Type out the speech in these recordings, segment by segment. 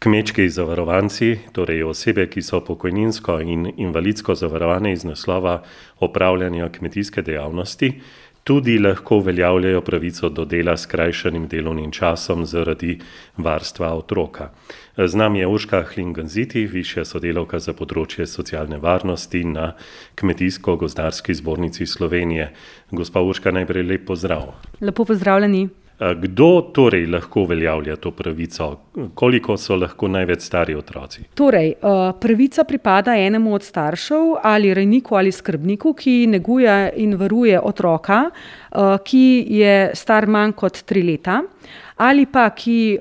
Kmečki zavarovanci, torej osebe, ki so pokojninsko in invalidsko zavarovane iz naslova opravljanja kmetijske dejavnosti, tudi lahko uveljavljajo pravico do dela s krajšanim delovnim časom zaradi varstva otroka. Z nami je Urška Hlinganziti, višja sodelavka za področje socialne varnosti na Kmetijsko-gozdarski zbornici Slovenije. Gospa Urška, najprej lep pozdrav. Lepo pozdravljeni. Kdo torej lahko uveljavlja to pravico? Koliko so lahko največ stari otroci? Torej, pravica pripada enemu od staršev ali rejniku ali skrbniku, ki neguje in varuje otroka, ki je star manj kot tri leta. Ali pa ki,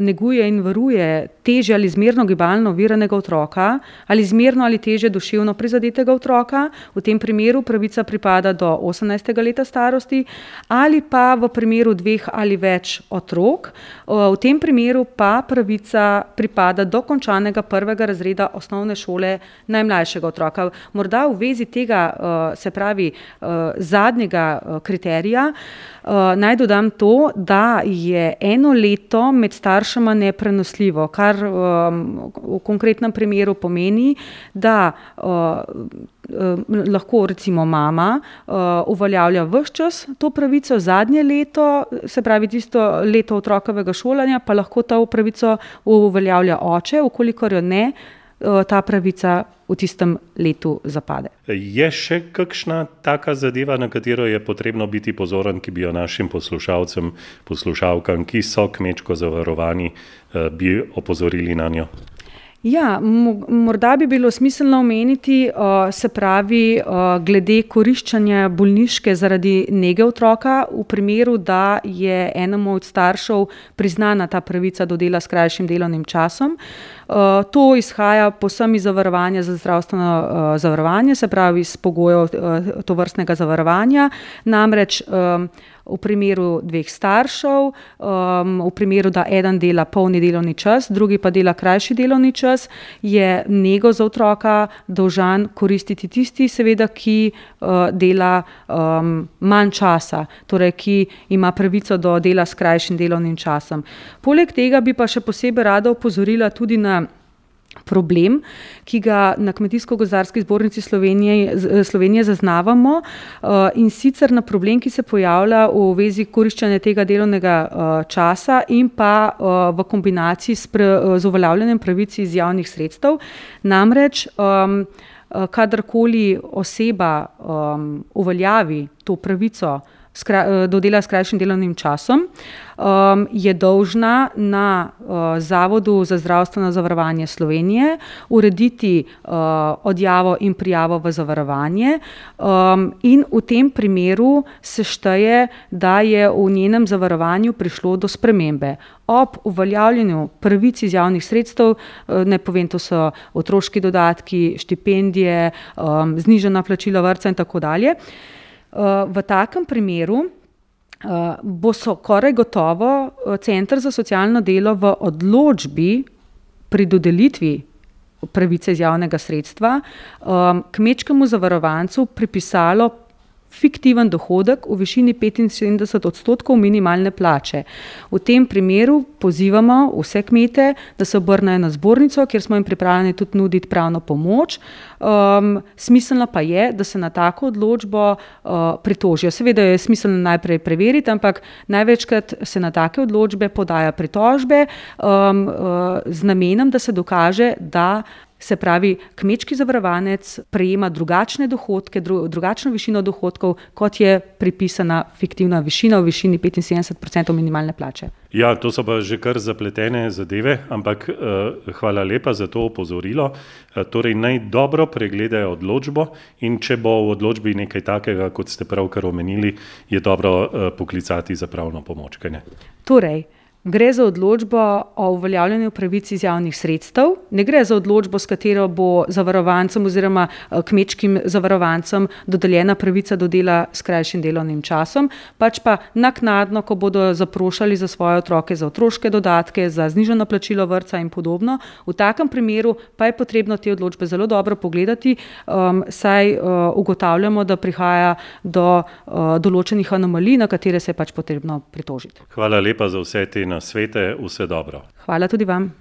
neguje in varuje težje ali zmerno gibalno oviranega otroka ali zmerno ali težje duševno prizadetega otroka, v tem primeru pravica pripada do osemnajstega leta starosti. Ali pa v primeru dveh ali več otrok, v tem primeru pa pravica pripada do končanega prvega razreda osnovne šole najmlajšega otroka. Morda v zvezi tega, se pravi, zadnjega, kriterija, naj dodam to, da je eno leto med staršema neprenosljivo, kar, v konkretnem primeru pomeni, da, lahko recimo mama, uveljavlja ves čas to pravico, zadnje leto, se pravi tisto leto otrokovega šolanja, pa lahko to pravico uveljavlja oče, v kolikor jo ne, ta pravica v tistem letu zapade. Je še kakšna taka zadeva, na katero je potrebno biti pozoren, ki bi jo našim poslušalcem, poslušalkam, ki so kmečko zavarovani, bi opozorili nanjo? Ja, morda bi bilo smiselno omeniti, se pravi, glede koriščenja bolniške zaradi nege otroka v primeru, da je enemu od staršev priznana ta pravica do dela s krajšim delovnim časom. To izhaja povsem iz zavarovanja za zdravstveno, zavarovanje, se pravi iz pogojev, tovrstnega zavarovanja. Namreč, v primeru dveh staršev, v primeru, da eden dela polni delovni čas, drugi pa dela krajši delovni čas, je nego za otroka dolžan koristiti tisti seveda, ki, dela, manj časa. Torej ki ima pravico do dela s krajšim delovnim časom. Poleg tega bi pa še posebej rada opozorila tudi na problem, ki ga na Kmetijsko-gozdarski zbornici Slovenije, Slovenije zaznavamo, in sicer na problem, ki se pojavlja v zvezi koriščenja tega delovnega, časa in pa, v kombinaciji s z uveljavljanjem pravic iz javnih sredstev. Namreč, kadarkoli oseba, uveljavi to pravico do dela s krajšim delovnim časom, je dolžna na, Zavodu za zdravstveno zavarovanje Slovenije urediti, odjavo in prijavo v zavarovanje, in v tem primeru se šteje, da je v njenem zavarovanju prišlo do spremembe. Ob uveljavljanju pravic iz javnih sredstev, naj povem, to so otroški dodatki, štipendije, znižana plačila vrtca in tako dalje, v takem primeru, bo skoraj gotovo, center za socialno delo v odločbi pri dodelitvi pravice iz javnega sredstva, kmečkemu zavarovancu pripisalo fiktiven dohodek v višini petinsedemdeset odstotkov minimalne plače. V tem primeru pozivamo vse kmete, da se obrnejo na zbornico, kjer smo jim pripravljeni tudi nuditi pravno pomoč. smiselno pa je, da se na tako odločbo, pritožijo. Seveda je smiselno najprej preveriti, ampak največkrat se na take odločbe podajo pritožbe, z namenom, da se dokaže, da, se pravi, kmečki zavarovanec prejema drugačne dohodke, drugačno višino dohodkov, kot je pripisana fiktivna višina v višini petinsedemdeset procentov minimalne plače. Ja, to so pa že kar zapletene zadeve, ampak, hvala lepa za to opozorilo. torej naj dobro pregledajo odločbo, in če bo v odločbi nekaj takega, kot ste pravkar omenili, je dobro, poklicati za pravno pomoč? Torej gre za odločbo o uveljavljanju pravic iz javnih sredstev, ne gre za odločbo, s katero bo zavarovancem oziroma, kmečkim zavarovancem dodeljena pravica do dela s krajšim delovnim časom, pač pa naknadno, ko bodo zaprošali za svoje otroke za otroške dodatke, za znižano plačilo vrtca in podobno. V takem primeru pa je potrebno te odločbe zelo dobro pogledati, saj, ugotavljamo, da prihaja do, določenih anomalij, na katere se je pač potrebno pritožiti. Hvala lepa za vse te nasvete, vse dobro. Hvala tudi vam.